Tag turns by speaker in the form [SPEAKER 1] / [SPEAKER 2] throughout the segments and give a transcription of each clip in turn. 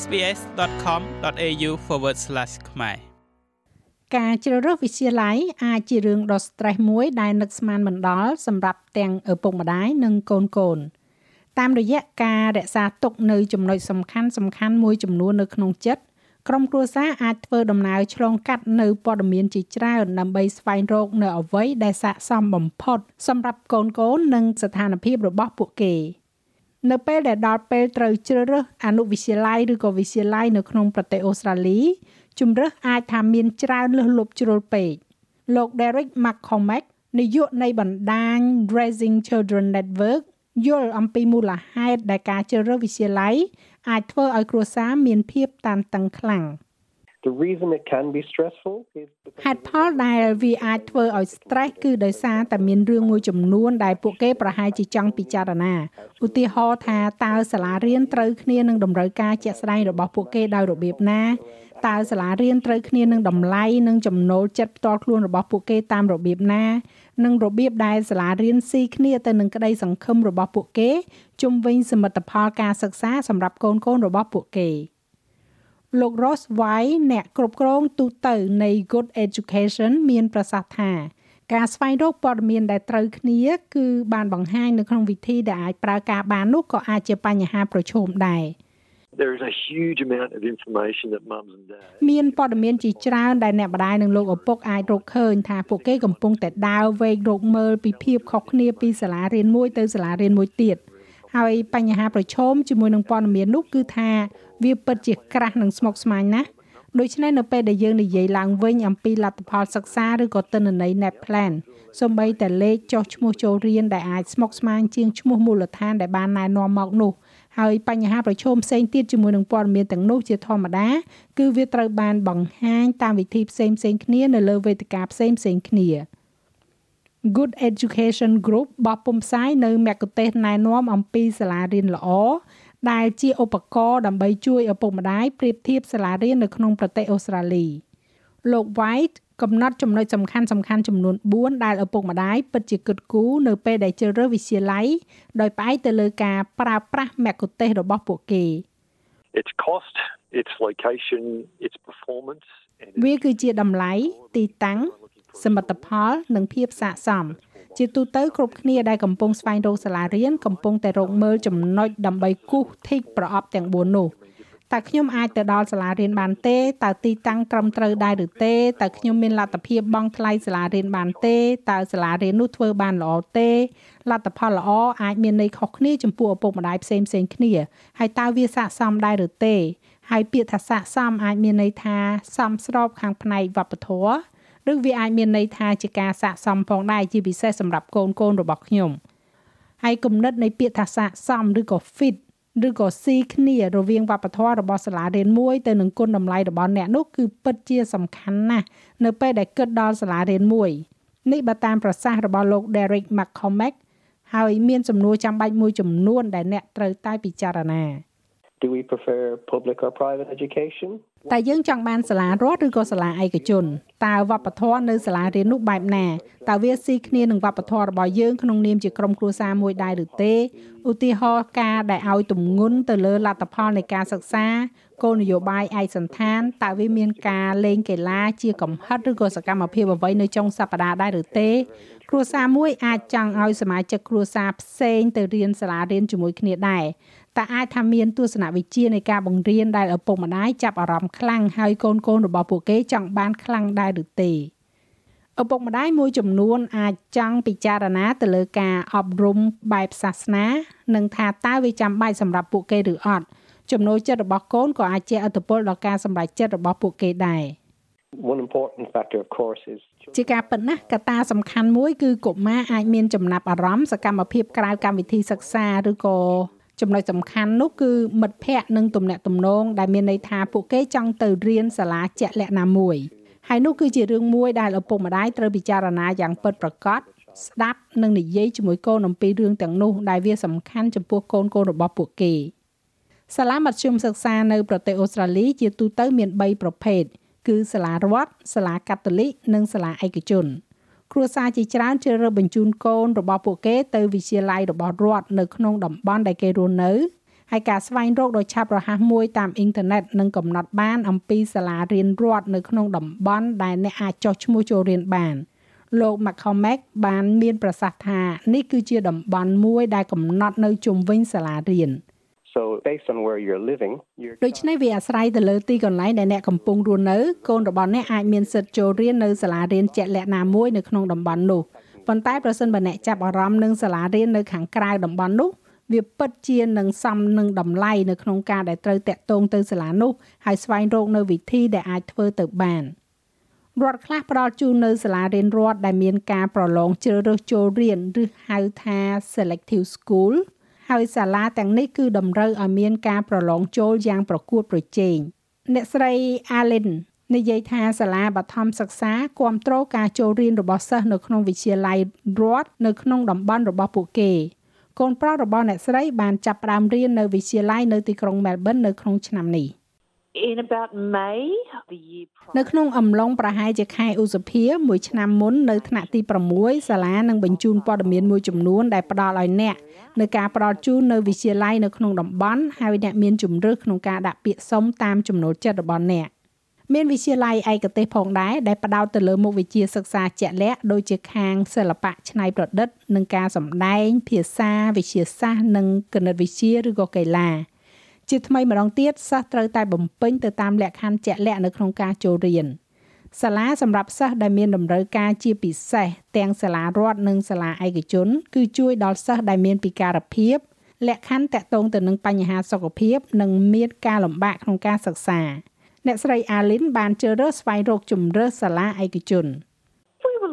[SPEAKER 1] sbs.com.au/ ខ្មែរ
[SPEAKER 2] ការជ្រើសរើសវិទ្យាល័យអាចជារឿងដ៏ stress មួយដែលនឹកស្មានមិនដល់សម្រាប់ទាំងឪពុកម្ដាយនិងកូនកូនតាមរយៈការរក្សាទុកនៅចំណុចសំខាន់សំខាន់មួយចំនួននៅក្នុងចិត្តក្រុមគ្រួសារអាចធ្វើដំណើរឆ្លងកាត់នៅព័ត៌មានជាច្រើនដើម្បីស្វែងរកនៅអ្វីដែលស័ក្តិសមបំផុតសម្រាប់កូនកូននិងស្ថានភាពរបស់ពួកគេ នៅពេលដែលដល់ពេលត្រូវជ្រើសរើសអនុវិទ្យាល័យឬក៏វិទ្យាល័យនៅក្នុងប្រទេសអូស្ត្រាលីជំរើសអាចថាមានច្រើនលើសលប់ជ្រុលពេកលោក Derek McCormack នាយកនៃបណ្ដាញ Raising Children Network យល់អំពីមូលហេតុដែលការជ្រើសរើសវិទ្យាល័យអាចធ្វើឲ្យគ្រួសារមានភាពតានតឹងខ្លាំង
[SPEAKER 3] The reason it can be stressful is
[SPEAKER 2] ហេតុផលដែលវាអាចធ្វើឲ្យ stress គឺដោយសារតែមានរឿងមួយចំនួនដែលពួកគេប្រហែលជាចង់ពិចារណាឧទាហរណ៍ថាតើសាលារៀនត្រូវគ្នានឹងតម្រូវការជាក់ស្ដែងរបស់ពួកគេដោយរបៀបណាតើសាលារៀនត្រូវគ្នានឹងតម្លៃនិងចំណូលចិត្តផ្ទាល់ខ្លួនរបស់ពួកគេតាមរបៀបណានិងរបៀបដែលសាលារៀនស៊ីគ្នាទៅនឹងក្តីសង្ឃឹមរបស់ពួកគេជុំវិញសមិទ្ធផលការសិក្សាសម្រាប់កូនកូនរបស់ពួកគេ លោក Ross White អ្នកគ្រប់គ្រងទូទៅនៃ Good Education មានប្រសាសន៍ថាការស្វែងរកព័ត៌មានដែលត្រូវគ្នាគឺបានបង្ហាញនៅក្នុងវិធីដែលអាចប្រើការបាននោះក៏អាចជាបញ្ហាប្រឈមដែរ
[SPEAKER 3] there is a huge amount of information that mums and dads
[SPEAKER 2] មានព័ត៌មានជាច្រើនដែលអ្នកម្ដាយនិងលោកឪពុកអាចរកឃើញថាពួកគេកំពុងតែដើរវែករកមើលពីភាពខុសគ្នាពីសាលារៀនមួយទៅសាលារៀនមួយទៀតហើយបញ្ហាប្រឈមជាមួយនឹងព័ត៌មាននោះគឺថា វាពិតជាក្រាស់និងស្មុគស្មាញណាស់ដូច្នេះនៅពេលដែលយើងនិយាយឡើងវិញអំពីលទ្ធផលសិក្សាឬក៏ទិន្នន័យ Net Plan សូម្បីតែលេខចុះឈ្មោះចូលរៀនដែលអាចស្មុគស្មាញជាងឈ្មោះមូលដ្ឋានដែលបានណែនាំមកនោះហើយបញ្ហាប្រឈមផ្សេងទៀតជាមួយនឹងព័ត៌មានទាំងនោះជាធម្មតា គឺវាត្រូវបានបង្ហាញតាមវិធីផ្សេងផ្សេងគ្នានៅលើវេទិកាផ្សេងផ្សេងគ្នា Good Education Group បោះពុម្ពផ្សាយនៅមគ្គុទ្ទេសក៍ណែនាំអំពីសាលារៀនល្អ ដែលជាឧបករណ៍ដើម្បីជួយឪពុកម្ដាយប្រៀបធៀបសាលារៀននៅក្នុងប្រទេសអូស្ត្រាលីលោក White កំណត់ចំណុចសំខាន់សំខាន់ចំនួន4ដែលឪពុកម្ដាយពិតជាគិតគូរនៅពេលដែលជ្រើសរើសវិទ្យាល័យដោយផ្អែកទៅលើការប្រើប្រាស់មគ្គុទ្ទេសក៍របស់ពួកគេ
[SPEAKER 3] its cost its location its performance
[SPEAKER 2] វាគឺជាតម្លៃទីតាំងសមិទ្ធផល និងភាពស័ក្តិសម ជាទូទៅគ្រប់គ្នាដែលកំពុងស្វែងរកសាលារៀនកំពុងតែរកមើលចំណុចដើម្បីគូសធីកប្រអប់ទាំង4នោះតើខ្ញុំអាចទៅដល់សាលារៀនបានទេតើទីតាំងត្រឹមត្រូវដែរឬទេតើខ្ញុំមានលទ្ធភាពបង់ថ្លៃសាលារៀនបានទេតើសាលារៀននោះធ្វើបានល្អទេលទ្ធផលល្អអាចមានន័យខុសគ្នាចំពោះឪពុកម្ដាយផ្សេងផ្សេងគ្នាហើយតើវាស័ក្តិសមដែរឬទេហើយពាក្យថាស័ក្តិសមអាចមានន័យថាសមស្របខាងផ្នែកវប្បធម៌ ឬវាអាចមានន័យថាជាការស័ក្តិសមផងដែរជាពិសេសសម្រាប់កូនកូនរបស់ខ្ញុំហើយគំនិតនៃពាក្យថាស័ក្តិសមឬក៏ fit ឬក៏ស៊ីគ្នារវាងវប្បធម៌របស់សាលារៀនមួយទៅនឹងគុណតម្លៃរបស់អ្នកនោះគឺពិតជាសំខាន់ណាស់នៅពេលដែលគិតដល់សាលារៀនមួយនេះបើតាមប្រសាសន៍របស់លោក Derek McCormack ហើយមានសំណួរចាំបាច់មួយចំនួនដែលអ្នកត្រូវតែពិចារណា
[SPEAKER 3] Do we prefer public or private education?
[SPEAKER 2] តែយើងចង់បានសាលារដ្ឋឬក៏សាលាឯកជនតើវប្បធម៌នៅសាលារៀននោះបែបណាតើវាស៊ីគ្នានឹងវប្បធម៌របស់យើងក្នុងនាមជាក្រុមគ្រួសារមួយដែរឬទេឧទាហរណ៍ការដែលឲ្យទម្ងន់ទៅលើលទ្ធផលនៃការសិក្សាគោលនយោបាយឯកសន្តានតើវាមានការលេងកីឡាជាកំហិតឬក៏សកម្មភាពអ្វីនៅចុងសប្តាហ៍ដែរឬទេ គ្រួសារមួយអាចចង់ឲ្យសមាជិកគ្រួសារផ្សេងទៅរៀនសាលារៀនជាមួយគ្នាដែរ តែអាចថាមានទស្សនវិជ្ជានៃការបង្រៀនដែលឪពុកម្ដាយចាប់អារម្មណ៍ខ្លាំងហើយកូនកូនរបស់ពួកគេចង់បានខ្លាំងដែរឬទេឪពុកម្ដាយមួយចំនួនអាចចង់ពិចារណាទៅលើការអប់រំបែបសាសនា និងថាតើវាចាំបាច់សម្រាប់ពួកគេឬអត់ចំណូលចិត្តរបស់កូនក៏អាចជាឥទ្ធិពលដល់ការសម្រេចចិត្តរបស់ពួកគេដែរ
[SPEAKER 3] One important factor of course is
[SPEAKER 2] ជាការពិតណាស់កត្តាសំខាន់មួយគឺកុមារអាចមានចំណាប់អារម្មណ៍សកម្មភាពក្រៅកម្មវិធីសិក្សាឬក៏ ចំណុចសំខាន់នោះគឺមិត្តភ័ក្តិនិងទំនាក់ទំនងដែលមានន័យថាពួកគេចង់ទៅរៀនសាលាជាក់លាក់ណាមួយហើយនោះគឺជារឿងមួយដែលឪពុកម្ដាយត្រូវពិចារណាយ៉ាងពិតប្រាកដស្ដាប់និងនិយាយជាមួយកូនអំពីរឿងទាំងនោះដែលវាសំខាន់ចំពោះកូនកូនរបស់ពួកគេសាលាមធ្យមសិក្សានៅប្រទេសអូស្ត្រាលីជាទូទៅមាន3ប្រភេទគឺសាលារដ្ឋសាលាកាតូលិកនិងសាលាឯកជន គ្រួសារជាច្រើនជ្រើសរើសបញ្ជូនកូនរបស់ពួកគេទៅវិទ្យាល័យរបស់រដ្ឋនៅក្នុងតំបន់ដែលគេរស់នៅហើយការស្វែងរកដ៏ឆាប់រហ័សមួយតាមអ៊ីនធឺណិតនឹងកំណត់បានអំពីសាលារៀនរដ្ឋនៅក្នុងតំបន់ដែលអ្នកអាចចុះឈ្មោះចូលរៀនបានលោក McCormack បានមានប្រសាសន៍ថានេះគឺជាតំបន់មួយដែលកំណត់នៅជុំវិញសាលារៀន
[SPEAKER 4] So based on where you're living, you're
[SPEAKER 2] ដូច្នេះវាអាស្រ័យទៅលើទីកន្លែងដែលអ្នកកំពុងរស់នៅកូនរបស់អ្នកអាចមានសិទ្ធិចូលរៀននៅសាលារៀនជាក់លាក់ណាមួយនៅក្នុងតំបន់នោះប៉ុន្តែប្រសិនបើអ្នកចាប់អារម្មណ៍នឹងសាលារៀននៅខាងក្រៅតំបន់នោះវាពិតជានឹងសមនឹងតម្លៃនៅក្នុងការដែលត្រូវតាក់ទងទៅសាលានោះហើយស្វែងរកនៅវិធីដែលអាចធ្វើទៅបានរដ្ឋខ្លះផ្ដល់ជូននៅសាលារៀនរដ្ឋដែលមានការប្រឡងជ្រើសរើសចូលរៀនឬហៅថា selective school ហើយសាលាទាំងនេះគឺតម្រូវឲ្យមានការប្រឡងចូលយ៉ាងប្រកួតប្រជែងអ្នកស្រី Allen និយាយថាសាលាបឋមសិក្សាគ្រប់គ្រងការចូលរៀនរបស់សិស្សនៅក្នុងវិទ្យាល័យរដ្ឋនៅក្នុងតំបន់របស់ពួកគេកូនប្រុសរបស់អ្នកស្រីបានចាប់ផ្ដើមរៀននៅវិទ្យាល័យនៅទីក្រុង Melbourne នៅក្នុងឆ្នាំនេះ
[SPEAKER 5] In about May the year
[SPEAKER 2] នៅក្នុងអំឡុងប្រហែលជាខែឧសភាមួយឆ្នាំមុននៅថ្នាក់ទី6សាលានឹងបញ្ជូនព័ត៌មានមួយចំនួនដែលផ្ដល់ឲ្យអ្នកនៅការផ្ដល់ជូននៅវិទ្យាល័យនៅក្នុងតំបន់ហើយអ្នកមានជំរឿសក្នុងការដាក់ពាក្យសុំតាមចំណូលចិត្តរបស់អ្នកមានវិទ្យាល័យឯកទេសផងដែរដែលផ្ដោតទៅលើមុខវិជ្ជាសិក្សាជាក់លាក់ដូចជាខាងសិល្បៈច្នៃប្រឌិតនិងការសម្ដែង ភាសាវិទ្យាសាស្ត្រនិងគណិតវិទ្យាឬក៏កីឡា ជាថ្មីម្ដងទៀតសិស្សត្រូវតែបំពេញទៅតាមលក្ខខណ្ឌជាក់លាក់នៅក្នុងការចូលរៀនសាលាសម្រាប់សិស្សដែលមានតម្រូវការជាពិសេសទាំងសាលារដ្ឋនិងសាលាឯកជន គឺជួយដល់សិស្សដែលមានពិការភាពលក្ខខណ្ឌតាក់ទងទៅនឹងបញ្ហាសុខភាព និងមានការលំបាកក្នុងការសិក្សា អ្នកស្រី Alin បានជ្រើសរើសស្វែងរកជំរើសសាលាឯកជន
[SPEAKER 5] we were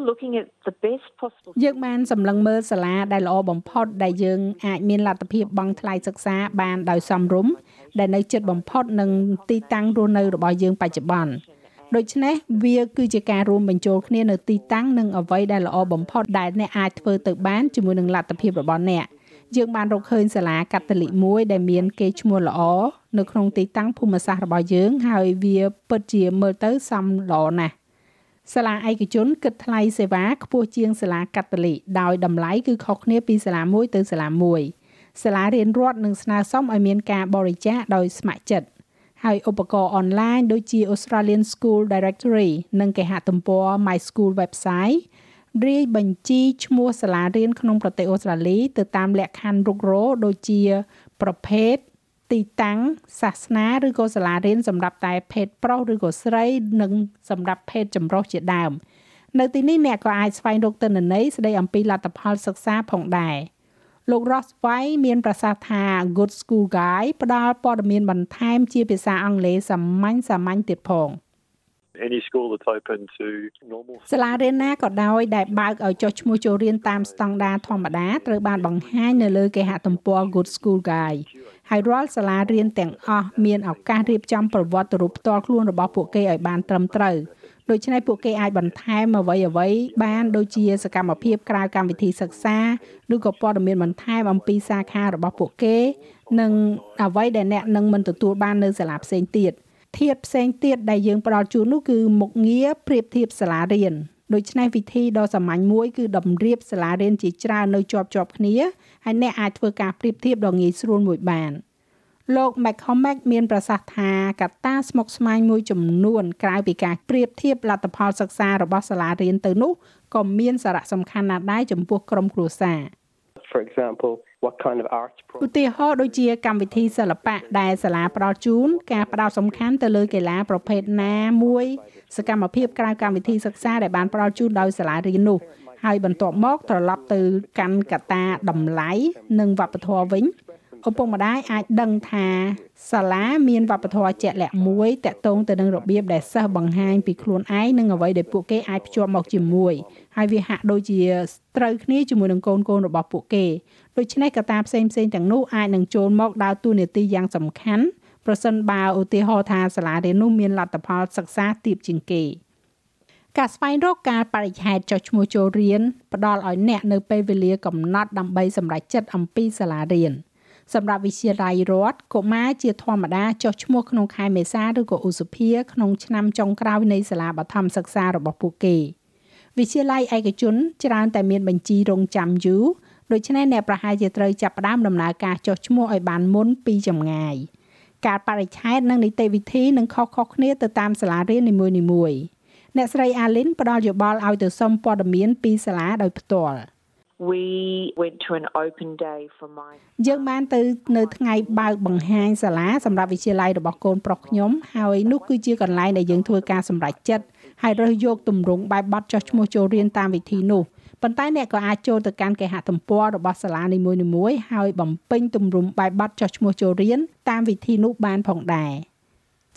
[SPEAKER 5] looking at the best possible
[SPEAKER 2] យើងបានសម្លឹងមើលសាលាដែលល្អបំផុតដែលយើងអាចមានលទ្ធភាពបង់ថ្លៃសិក្សាបានដោយសមរម្យដែលនៅជិតបំផុតនឹងទីតាំងរស់នៅរបស់យើងបច្ចុប្បន្នដូច្នេះវាគឺជាការរួមបញ្ចូលគ្នានៅទីតាំងនិងអ្វីដែលល្អបំផុតដែលអ្នកអាចធ្វើទៅបានជាមួយនឹងលទ្ធភាពរបស់អ្នកយើងបានរកឃើញសាលាកាតូលិកមួយដែលមានកេរ្តិ៍ឈ្មោះល្អនៅក្នុងទីតាំងភូមិសាស្ត្ររបស់យើងហើយវាពិតជាមើលទៅសមល្អណាស់ សាលាឯកជនគិតថ្លៃសេវាខ្ពស់ជាងសាលាកាតូលិកដោយតម្លៃគឺខុសគ្នាពីសាលាមួយទៅសាលាមួយសាលារៀនរដ្ឋនឹងស្នើសុំឲ្យមានការបរិច្ចាគដោយស្ម័គ្រចិត្តហើយឧបករណ៍អនឡាញដូចជា Australian School Directory និងគេហទំព័រ My School website រាយបញ្ជីឈ្មោះសាលារៀនក្នុងប្រទេសអូស្ត្រាលីទៅតាមលក្ខខណ្ឌរុករោដូចជា ប្រភេទ ទីតាំងសាសនាឬក៏សាលារៀនសម្រាប់តែភេទប្រុសឬក៏ស្រីនិងសម្រាប់ភេទចម្រុះជាដើមនៅទីនេះអ្នកក៏អាចស្វែងរកទិន្នន័យស្ដីអំពីលទ្ធផលសិក្សាផងដែរលោក Ross White មានប្រសាសន៍ថា Good School Guide ផ្ដល់ព័ត៌មានបន្ថែមជាភាសាអង់គ្លេសសាមញ្ញសាមញ្ញទៀតផង
[SPEAKER 3] any school that's open to normal
[SPEAKER 2] សាលារៀនណាក៏ដោយដែលបើកឲ្យចុះឈ្មោះចូលរៀនតាមស្តង់ដារធម្មតាត្រូវបានបង្ហាញនៅលើគេហទំព័រ Good School Guide ហើយរាល់សាលារៀនទាំងអស់មានឱកាសរៀបចំប្រវត្តិរូបផ្ទាល់ខ្លួនរបស់ពួកគេឲ្យបានត្រឹមត្រូវដូច្នេះពួកគេអាចបន្ថែមអ្វីអ្វីបានដូចជាសកម្មភាពក្រៅកម្មវិធីសិក្សាឬក៏ព័ត៌មានបន្ថែមអំពីសាខារបស់ពួកគេ និងអ្វីដែលអ្នកនឹងមិនទទួលបាននៅសាលាផ្សេងទៀត។ធាតផ្សេងទៀតដែលយើងផ្ដល់ជូននោះគឺមុខងារប្រៀបធៀបសាលារៀន ដូច្នេះវិធីដ៏សាមញ្ញមួយគឺតម្រៀបសាលារៀនជាច្រើននៅជាប់ជាប់គ្នាហើយអ្នកអាចធ្វើការប្រៀបធៀបដ៏ងាយស្រួលមួយបានលោក McCormack មានប្រសាសន៍ថាកត្តាស្មុគស្មាញមួយចំនួនក្រៅពីការប្រៀបធៀបលទ្ធផលសិក្សារបស់សាលារៀនទៅនោះក៏មានសារៈសំខាន់ណាស់ដែរចំពោះក្រុមគ្រួសារ
[SPEAKER 4] for example what kind of arts
[SPEAKER 2] ឧទាហរណ៍ដូចជាកម្មវិធីសិល្បៈដែលសាលាផ្ដល់ជូនការផ្ដោតសំខាន់ទៅលើកីឡាប្រភេទណាមួយសកម្មភាពក្រៅកម្មវិធីសិក្សាដែលបានផ្ដល់ជូនដោយសាលារៀននោះហើយបន្ទាប់មកត្រឡប់ទៅកាន់កត្តាតម្លៃនិងវប្បធម៌វិញ ឪពុកម្ដាយអាចដឹងថាសាលាមានវប្បធម៌ជាក់លាក់មួយតាក់ទងទៅនឹងរបៀបដែលសិស្សបង្ហាញពីខ្លួនឯងនិងអ្វីដែលពួកគេអាចភ្ជាប់មកជាមួយហើយវាហាក់ដូចជាត្រូវគ្នាជាមួយនឹងកូនកូនរបស់ពួកគេដូច្នេះកត្តាផ្សេងផ្សេងទាំងនោះអាចនឹងចូលមកដើរតួនាទីយ៉ាងសំខាន់ប្រសិនបើឧទាហរណ៍ថាសាលារៀននោះមានលទ្ធផលសិក្សាទាបជាងគេការស្វែងរកការបរិច្ឆេទចុះឈ្មោះចូលរៀនផ្ដល់ឲ្យអ្នកនៅពេលវេលាកំណត់ដើម្បីសម្រេចចិត្តអំពីសាលារៀន សម្រាប់វិទ្យាល័យរដ្ឋកុមារជាធម្មតាចុះឈ្មោះក្នុងខែមេសាឬក៏ឧសភាក្នុងឆ្នាំចុងក្រោយនៃសាលាបឋមសិក្សារបស់ពួកគេវិទ្យាល័យឯកជនច្រើនតែមានបញ្ជីរងចាំយូរដូច្នេះអ្នកប្រហែលជាត្រូវចាប់ផ្ដើមដំណើរការចុះឈ្មោះឲ្យបានមុនពីចម្ងាយការបរិច្ឆេទនិងនីតិវិធីនឹងខុសៗគ្នាទៅតាមសាលារៀននីមួយៗអ្នកស្រីអាលីនផ្ដល់យោបល់ឲ្យទៅសុំព័ត៌មានពីសាលាដោយផ្ទាល់
[SPEAKER 5] We went to an open day for my
[SPEAKER 2] យើងបានទៅនៅថ្ងៃបើកបង្ហាញសាលាសម្រាប់វិទ្យាល័យរបស់កូនប្រុសខ្ញុំហើយនោះគឺជាកន្លែងដែលយើងធ្វើការសម្រេចចិត្តហើយរើសយកទម្រង់បែបបទចុះឈ្មោះចូលរៀនតាមវិធីនោះប៉ុន្តែអ្នកក៏អាចចូលទៅកាន់គេហទំព័ររបស់សាលានីមួយៗហើយបំពេញទម្រង់បែបបទចុះឈ្មោះចូលរៀនតាមវិធីនោះបានផងដែរ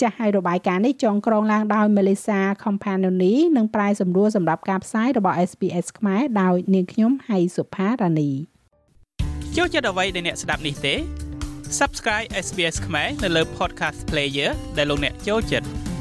[SPEAKER 2] ចាស់ហើយរបាយការណ៍នេះចងក្រងឡើងដោយ Melissa Companoni និងប្រាយសម្រួលសម្រាប់ការផ្សាយរបស់ SPS ខ្មែរដោយនាងខ្ញុំហៃសុផារ៉ានី
[SPEAKER 1] ចូលចិត្តអ្វីដែលអ្នកស្ដាប់នេះទេ Subscribe SBS ខ្មែរនៅលើ Podcast Player ដែលលោកអ្នកចូលចិត្ត